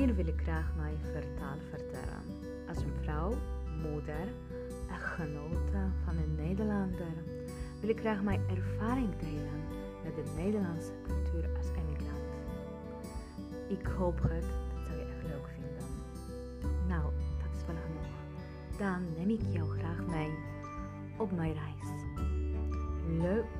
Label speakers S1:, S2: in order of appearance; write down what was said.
S1: Hier wil ik graag mijn vertaal vertellen. Als een vrouw, moeder, echtgenote van een Nederlander wil ik graag mijn ervaring delen met de Nederlandse cultuur als emigrant. Ik hoop het, dat zou je echt leuk vinden. Nou, dat is wel genoeg. Dan neem ik jou graag mee op mijn reis. Leuk.